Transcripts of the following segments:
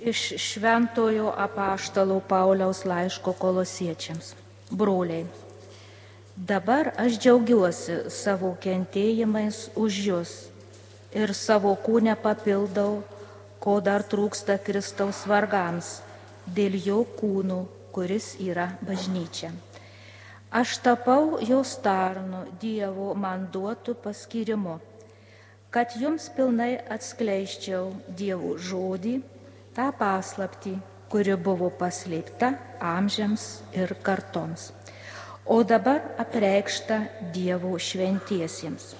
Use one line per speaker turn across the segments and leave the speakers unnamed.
Iš Šventojo apaštalo Pauliaus laiško kolosiečiams. Broliai, dabar aš džiaugiuosi savo kentėjimais už jūs ir savo kūnę papildau, ko dar trūksta Kristaus vargams, dėl jo kūnų, kuris yra bažnyčia. Aš tapau jos tarnu Dievo man duotų paskirimu, kad jums pilnai atskleiščiau Dievo žodį, tą paslaptį, kuri buvo paslėpta amžiams ir kartoms, o dabar apreikšta Dievo šventiesiems.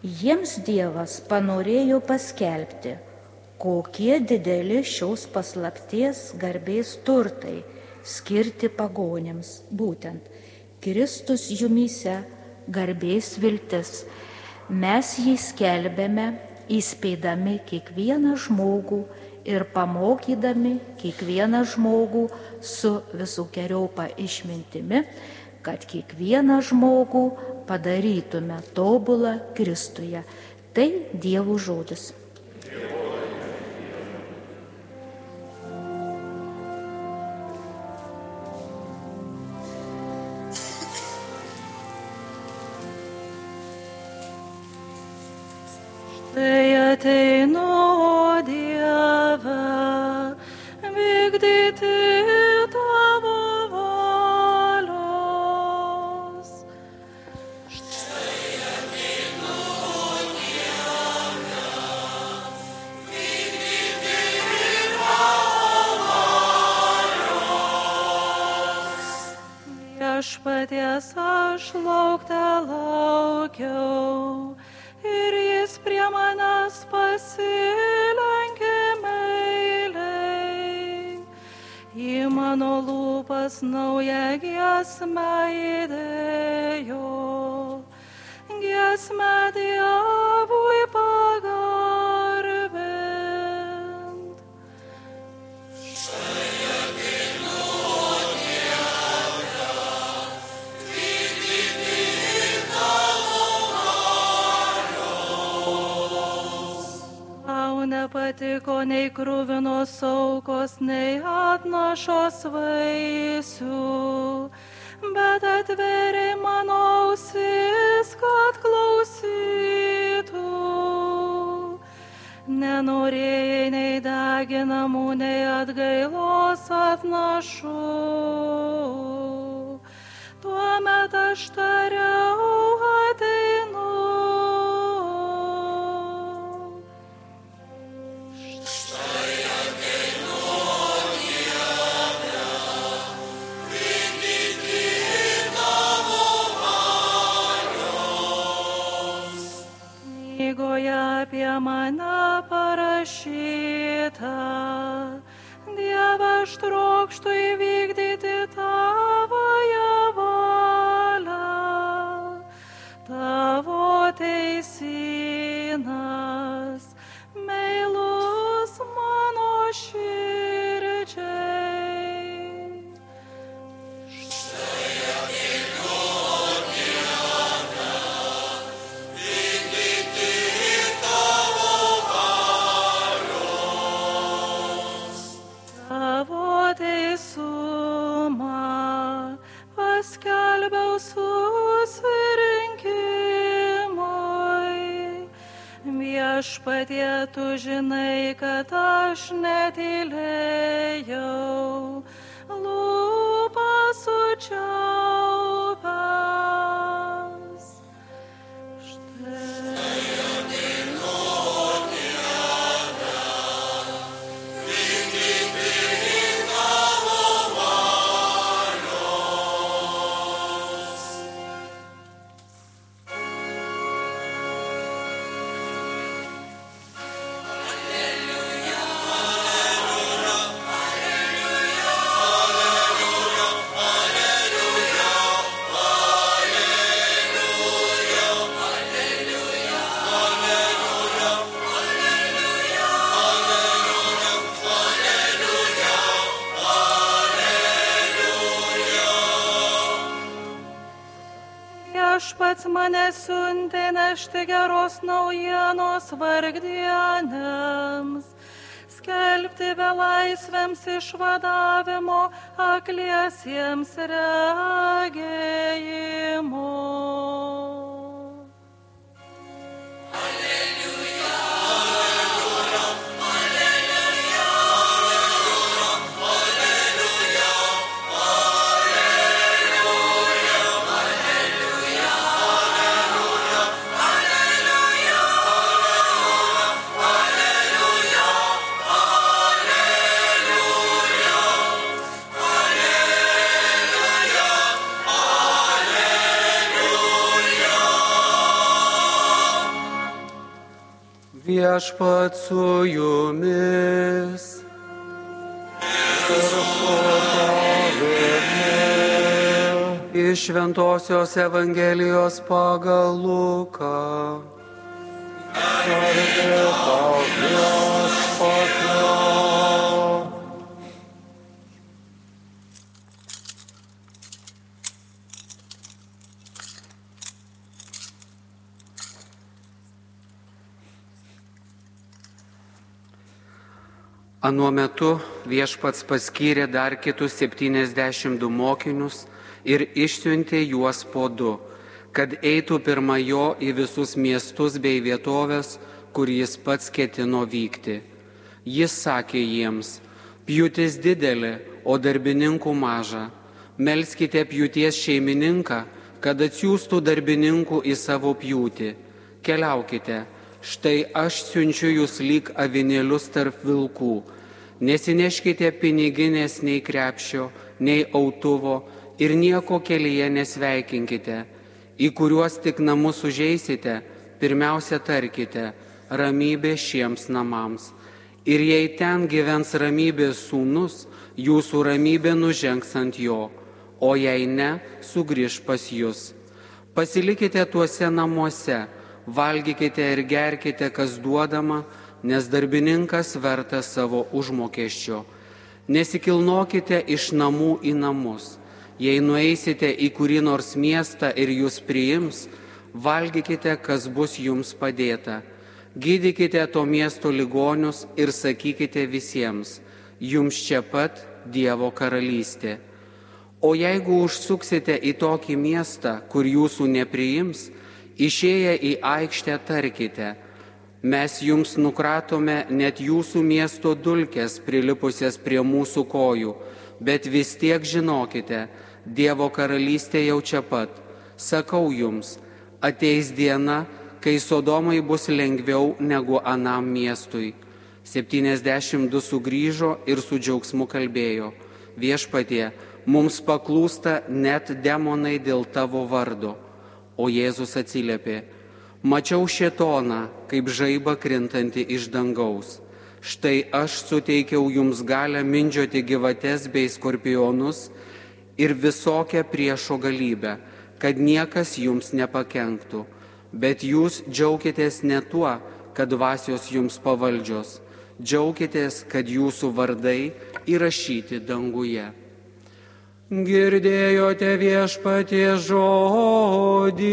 Jiems Dievas panorėjo paskelbti, kokie dideli šios paslapties garbės turtai skirti pagonėms, būtent Kristus jumyse garbės viltis. Mes jį skelbėme, įspėdami kiekvieną žmogų ir pamokydami kiekvieną žmogų su visokiojopa išmintimi, kad kiekvieną žmogų padarytume tobulą Kristuje. Tai Dievo žodis.
Tai ateinu, Viešpaties aš laukte laukiau mano lūpas naują giesmę įdėjo, giesmę Dievui pagarbint. Nepatiko nei krūvinos aukos, nei atnašos vaisių, bet atveriai mano ausis, kad klausytų. Nenorėjai nei deginamų, nei atgailos atnašų. Tuomet aš tariau ateinu. Apie mane parašyta, Dieve, aš trokštų įvykdyti tavoje valią, tavo teisinas, tu žinai, kad aš netylėjau, Viešpats mane siuntė nešti geros naujienos vargdienėms, skelbti paskelbti belaisvėms išvadavimo, akliesiems regėjimo.
Viešpat su jumis. Iš Šventojios Evangelijos pagal Luką. Anuo metu viešpats paskyrė dar kitus 72 mokinius ir išsiuntė juos po du, kad eitų pirma jo į visus miestus bei vietovės, kur jis pats ketino vykti. Jis sakė jiems, pjūtis didelė, o darbininkų maža. Melskite pjūties šeimininką, kad atsiųstų darbininkų į savo pjūtį. Keliaukite Štai aš siunčiu jūs lyg avinėlius tarp vilkų. Nesineškite piniginės nei krepšio, nei autuvo ir nieko kelyje nesveikinkite. Į kuriuos tik namus užeisite, pirmiausia tarkite ramybė šiems namams. Ir jei ten gyvens ramybės sūnus, jūsų ramybė nužengs ant jo, o jei ne, sugrįž pas jūs. Pasilikite tuose namuose valgykite ir gerkite, kas duodama, nes darbininkas verta savo užmokesčio. Nesikilnokite iš namų į namus. Jei nueisite į kurį nors miestą ir jūs priims, valgykite, kas bus jums padėta. Gydykite to miesto ligonius ir sakykite visiems, jums čia pat Dievo karalystė. O jeigu užsuksite į tokį miestą, kur jūsų nepriims, Išėję į aikštę tarkite, mes jums nukratome net jūsų miesto dulkes prilipusias prie mūsų kojų, bet vis tiek žinokite, Dievo karalystė jau čia pat. Sakau jums, ateis diena, kai Sodomai bus lengviau negu anam miestui. 72 sugrįžo ir su džiaugsmu kalbėjo, viešpatie, mums paklūsta net demonai dėl tavo vardo. O Jėzus atsiliepė, mačiau šetoną kaip žaibą krintantį iš dangaus. Štai aš suteikiau jums galę mindžioti gyvates bei skorpionus ir visokią priešo galybę, kad niekas jums nepakenktų. Bet jūs džiaukitės ne tuo, kad dvasios jums pavaldžios, džiaukitės, kad jūsų vardai įrašyti danguje. Girdėjote viešpatie žodį.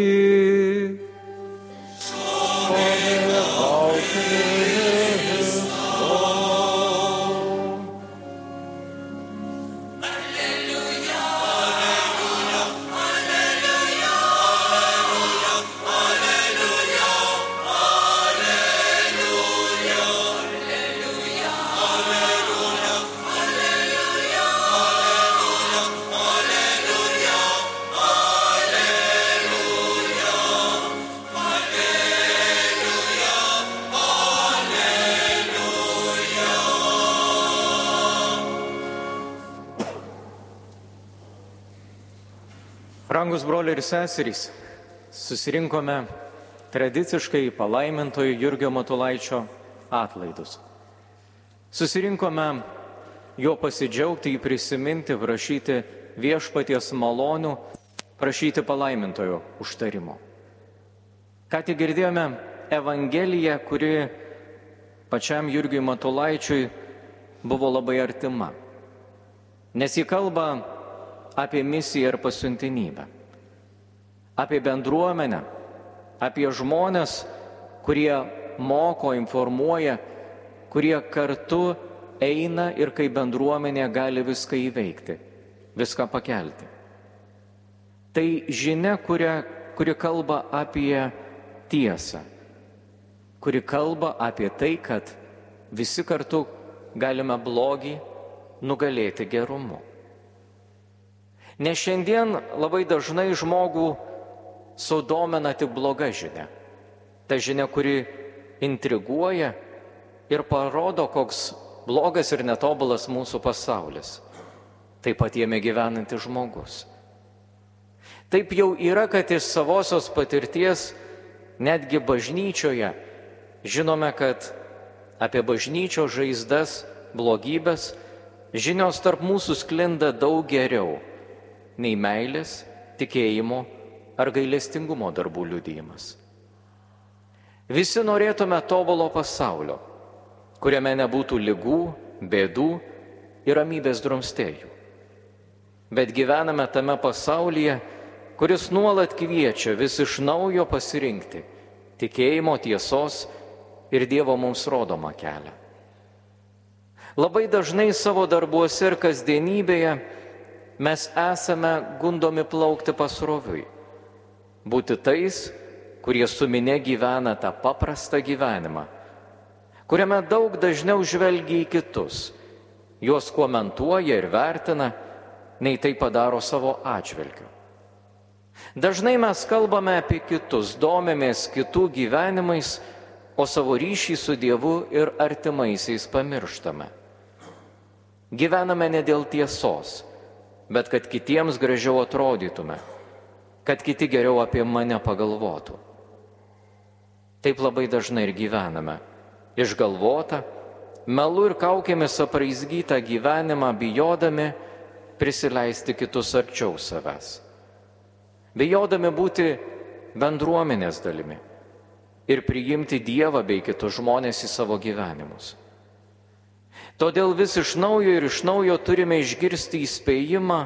Broliai ir seserys, susirinkome tradiciškai palaimintojo Jurgio Matulaičio atlaidus. Susirinkome jo pasidžiaugti, jį prisiminti, prašyti viešpaties malonių, prašyti palaimintojo užtarimo. Ką tik girdėjome Evangeliją, kuri pačiam Jurgiui Matulaičiui buvo labai artima. Nes jį kalba apie misiją ir pasiuntinybę, apie bendruomenę, apie žmonės, kurie moko, informuoja, kurie kartu eina ir kaip bendruomenė gali viską įveikti, viską pakelti. Tai žinia, kuria, kuri kalba apie tiesą, kuri kalba apie tai, kad visi kartu galime blogį nugalėti gerumu. Nes šiandien labai dažnai žmogų sudomina tik bloga žinia. Ta žinia, kuri intriguoja ir parodo, koks blogas ir netobulas mūsų pasaulis. Taip pat jame gyvenantis žmogus. Taip jau yra, kad iš savosios patirties netgi bažnyčioje žinome, kad apie bažnyčio žaizdas, blogybės, žinios tarp mūsų sklinda daug geriau nei meilės, tikėjimo ar gailestingumo darbų liudijimas. Visi norėtume tobulo pasaulio, kuriame nebūtų lygų, bėdų ir ramybės drumstėjų. Bet gyvename tame pasaulyje, kuris nuolat kviečia vis iš naujo pasirinkti tikėjimo tiesos ir Dievo mums rodomą kelią. Labai dažnai savo darbuose ir kasdienybėje mes esame gundomi plaukti pasroviui, būti tais, kurie su minė gyvena tą paprastą gyvenimą, kuriame daug dažniau žvelgia į kitus, juos komentuoja ir vertina, nei tai padaro savo atžvilgiu. Dažnai mes kalbame apie kitus, domėmės kitų gyvenimais, o savo ryšį su Dievu ir artimaisiais pamirštame. Gyvename ne dėl tiesos, bet kad kitiems gražiau atrodytume, kad kiti geriau apie mane pagalvotų. Taip labai dažnai ir gyvename. Išgalvota, melu ir kaukėmis apraizgytą gyvenimą bijodami prisileisti kitus arčiau savęs. Bijodami būti bendruomenės dalimi ir priimti Dievą bei kitus žmonės į savo gyvenimus. Todėl vis iš naujo ir iš naujo turime išgirsti įspėjimą,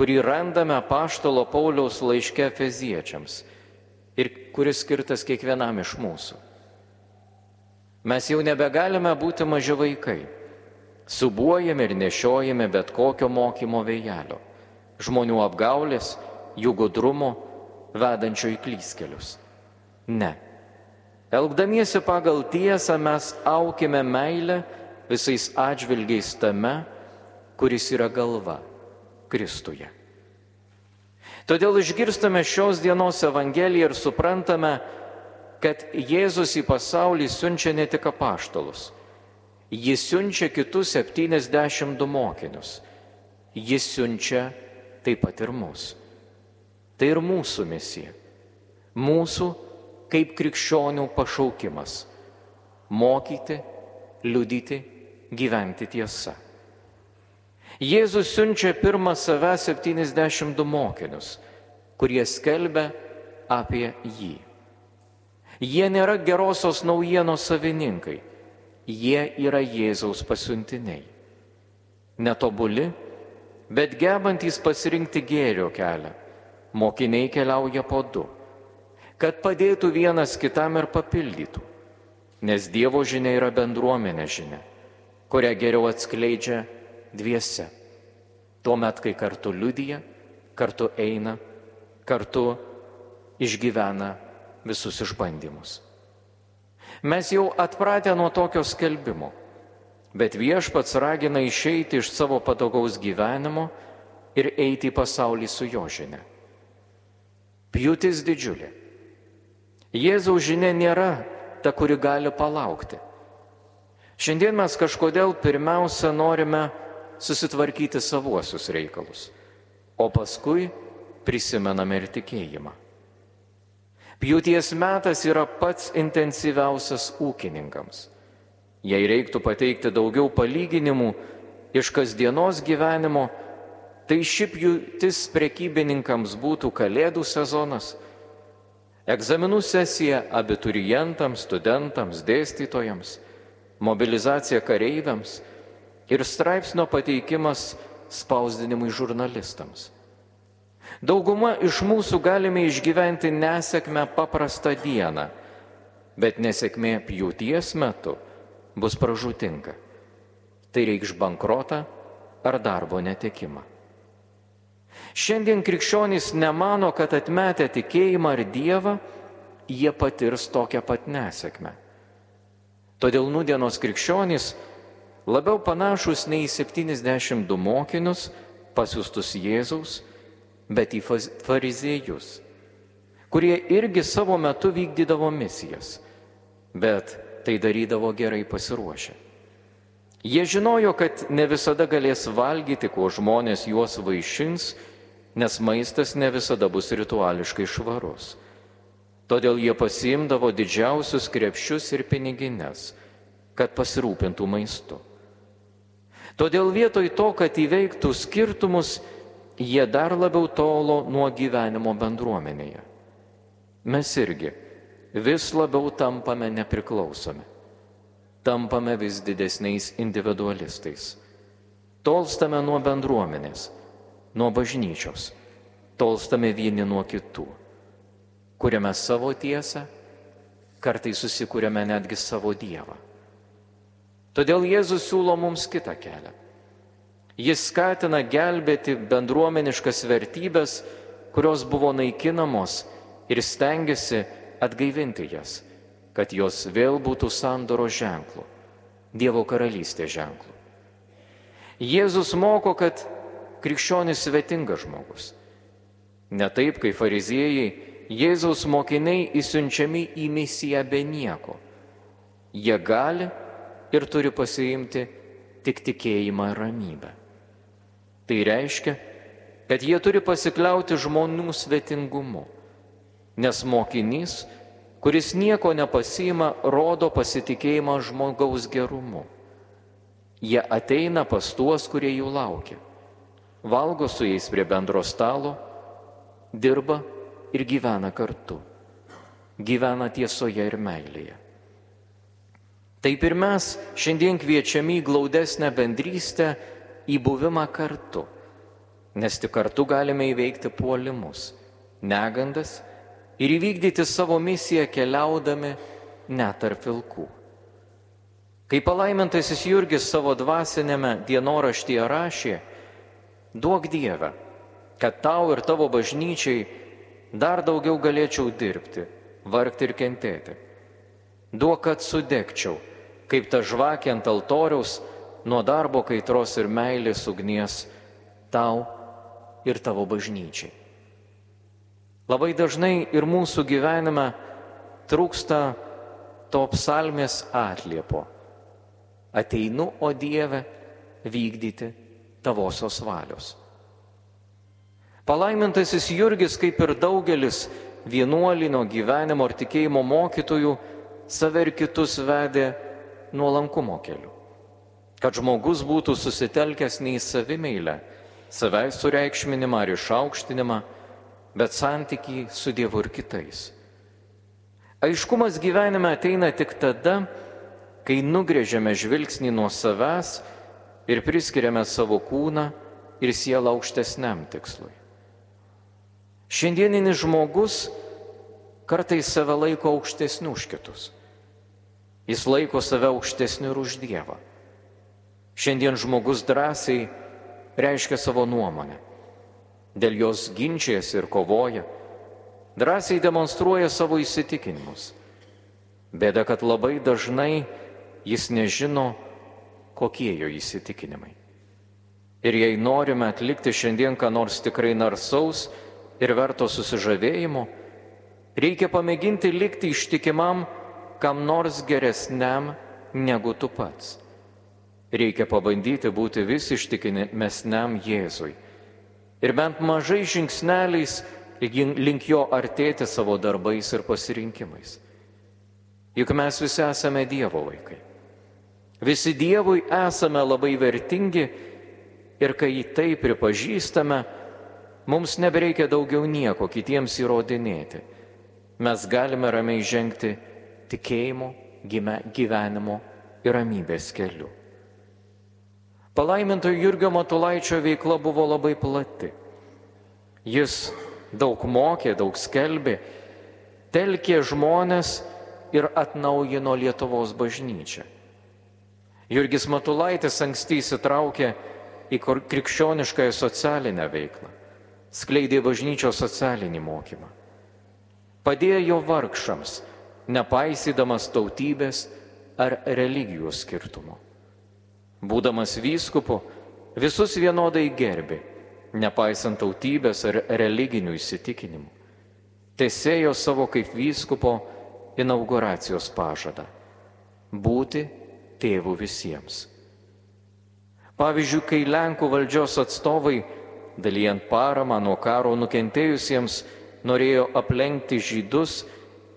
kurį randame Paštalo Pauliaus laiške Feziečiams ir kuris skirtas kiekvienam iš mūsų. Mes jau nebegalime būti maži vaikai. Subuojame ir nešiojame bet kokio mokymo vėjelio, žmonių apgaulės, jų gudrumo, vedančio į klyskelius. Ne. Elgdamiesi pagal tiesą mes aukime meilę visais atžvilgiais tame, kuris yra galva - Kristuje. Todėl išgirstame šios dienos Evangeliją ir suprantame, kad Jėzus į pasaulį siunčia ne tik apaštalus, jis siunčia kitus 72 mokinius, jis siunčia taip pat ir mus. Tai ir mūsų misija, mūsų kaip krikščionių pašaukimas - mokyti, liudyti, gyventi tiesą. Jėzus siunčia pirmą save 72 mokinius, kurie skelbia apie jį. Jie nėra gerosios naujienos savininkai, jie yra Jėzaus pasiuntiniai. Netobuli, bet gebantys pasirinkti gėrio kelią, mokiniai keliauja po du, kad padėtų vienas kitam ir papildytų, nes Dievo žinia yra bendruomenė žinia, kurią geriau atskleidžia dviese. Tuomet, kai kartu liudyja, kartu eina, kartu išgyvena visus išbandymus. Mes jau atpratę nuo tokio skelbimo, bet viešpats ragina išeiti iš savo patogaus gyvenimo ir eiti į pasaulį su jo žinia. Pjūtis didžiulė. Jėzaus žinia nėra ta, kuri gali palaukti. Šiandien mes kažkodėl pirmiausia norime susitvarkyti savuosius reikalus, o paskui prisimename ir tikėjimą. Pjūties metas yra pats intensyviausias ūkininkams. Jei reiktų pateikti daugiau palyginimų iš kasdienos gyvenimo, tai ši pjūtis prekybininkams būtų kalėdų sezonas, egzaminų sesija abiturientams, studentams, dėstytojams, mobilizacija kareiviams ir straipsnio pateikimas spausdinimui žurnalistams. Dauguma iš mūsų galime išgyventi nesėkmę paprastą dieną, bet nesėkmė pjūties metu bus pražutinga. Tai reikš bankrotą ar darbo netekimą. Šiandien krikščionys nemano, kad atmetę tikėjimą ar Dievą, jie patirs tokią pat nesėkmę. Todėl nudienos krikščionys labiau panašus ne į 72 mokinius pasiustus Jėzaus, bet į fariziejus, kurie irgi savo metu vykdydavo misijas, bet tai darydavo gerai pasiruošę. Jie žinojo, kad ne visada galės valgyti, kuo žmonės juos vaišins, nes maistas ne visada bus rituališkai švarus. Todėl jie pasimdavo didžiausius krepšius ir pinigines, kad pasirūpintų maistu. Todėl vietoj to, kad įveiktų skirtumus, jie dar labiau tolo nuo gyvenimo bendruomenėje. Mes irgi vis labiau tampame nepriklausomi tampame vis didesniais individualistais. Tolstame nuo bendruomenės, nuo bažnyčios, tolstame vieni nuo kitų. Kuriame savo tiesą, kartai susikūrėme netgi savo Dievą. Todėl Jėzus siūlo mums kitą kelią. Jis skatina gelbėti bendruomeniškas vertybės, kurios buvo naikinamos ir stengiasi atgaivinti jas kad jos vėl būtų sandoro ženklu, Dievo karalystės ženklu. Jėzus moko, kad krikščionis svetingas žmogus. Ne taip, kaip fariziejai, Jėzaus mokiniai įsiunčiami į misiją be nieko. Jie gali ir turi pasiimti tik tikėjimą ir ramybę. Tai reiškia, kad jie turi pasikliauti žmonių svetingumu, nes mokinys kuris nieko nepasima, rodo pasitikėjimą žmogaus gerumu. Jie ateina pas tuos, kurie jų laukia, valgo su jais prie bendro stalo, dirba ir gyvena kartu, gyvena tiesoje ir meilėje. Taip ir mes šiandien kviečiami į glaudesnę bendrystę, į buvimą kartu, nes tik kartu galime įveikti puolimus, negandas ir įvykdyti savo misiją keliaudami net tarp vilkų. Kai palaimintasis Jurgis savo dvasinėme dienoraštyje rašė, duok Dievę, kad tau ir tavo bažnyčiai dar daugiau galėčiau dirbti, vargti ir kentėti. Duok, kad sudegčiau, kaip ta žvakė ant altoriaus, nuo darbo kaitros ir meilės ugnies tau ir tavo bažnyčiai. Labai dažnai ir mūsų gyvenime trūksta to psalmės atliepo. Ateinu, o Dieve, vykdyti tavosios valios. Palaimintasis Jurgis, kaip ir daugelis vienuolinio gyvenimo ir tikėjimo mokytojų, save ir kitus vedė nuolankumo keliu. Kad žmogus būtų susitelkęs ne į savimeilę, savęs sureikšminimą ar išaukštinimą, bet santykiai su Dievu ir kitais. Aiškumas gyvenime ateina tik tada, kai nugrėžiame žvilgsnį nuo savęs ir priskiriame savo kūną ir sielą aukštesniam tikslui. Šiandieninis žmogus kartais save laiko aukštesniu už kitus. Jis laiko save aukštesniu ir už Dievą. Šiandien žmogus drąsiai reiškia savo nuomonę dėl jos ginčiasi ir kovoja, drąsiai demonstruoja savo įsitikinimus. Bėda, kad labai dažnai jis nežino, kokie jo įsitikinimai. Ir jei norime atlikti šiandien ką nors tikrai narsaus ir verto susižavėjimo, reikia pamėginti likti ištikimam kam nors geresniam negu tu pats. Reikia pabandyti būti vis ištikimesniam Jėzui ir bent mažai žingsneliais link jo artėti savo darbais ir pasirinkimais. Juk mes visi esame Dievo vaikai. Visi Dievui esame labai vertingi ir kai tai pripažįstame, mums nebereikia daugiau nieko kitiems įrodinėti. Mes galime ramiai žengti tikėjimo, gyvenimo ir ramybės keliu. Palaimintojo Jurgio Matulaičio veikla buvo labai plati. Jis daug mokė, daug skelbė, telkė žmonės ir atnaujino Lietuvos bažnyčią. Jurgis Matulaitis anksti įsitraukė į krikščioniškąją socialinę veiklą, skleidė bažnyčios socialinį mokymą. Padėjo vargšams, nepaisydamas tautybės ar religijų skirtumo. Būdamas vyskupu, visus vienodai gerbi, nepaisant tautybės ar religinių įsitikinimų. Tesėjo savo kaip vyskupo inauguracijos pažadą - būti tėvų visiems. Pavyzdžiui, kai Lenkų valdžios atstovai, dalyjant paramą nuo karo nukentėjusiems, norėjo aplenkti žydus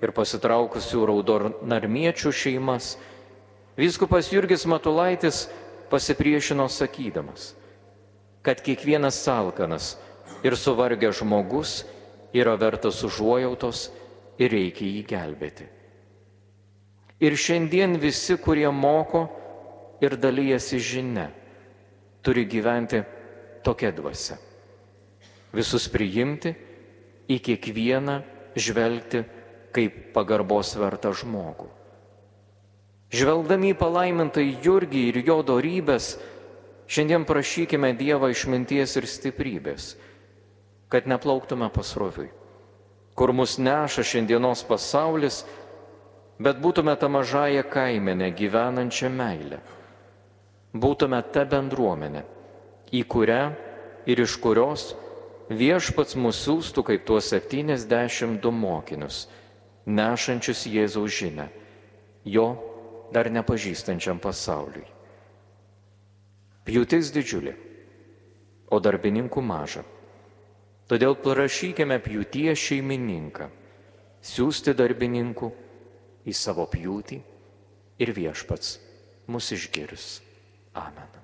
ir pasitraukusių raudonarmiečių šeimas, viskupas Jurgis Matulaitis pasipriešino sakydamas, kad kiekvienas salkanas ir suvargęs žmogus yra vertas užuojautos ir reikia jį gelbėti. Ir šiandien visi, kurie moko ir dalyjasi žinia, turi gyventi tokia dvasia. Visus priimti, į kiekvieną žvelgti kaip pagarbos vertą žmogų. Žvelgdami į palaimintai Jurgį ir jo darybės, šiandien prašykime Dievą išminties ir stiprybės, kad neplauktume pasroviui, kur mus neša šiandienos pasaulis, bet būtume tą mažąją kaimenę gyvenančią meilę būtume ta bendruomenė, į kurią ir iš kurios viešpats mūsų siūstų kaip tuos 72 mokinius, nešančius Jėzaus žinę, jo dar nepažįstančiam pasauliui. Pjūtis didžiulė, o darbininkų maža. Todėl parašykime pjūties šeimininką, siūsti darbininkų į savo pjūtį ir viešpats mus išgirs. Amen.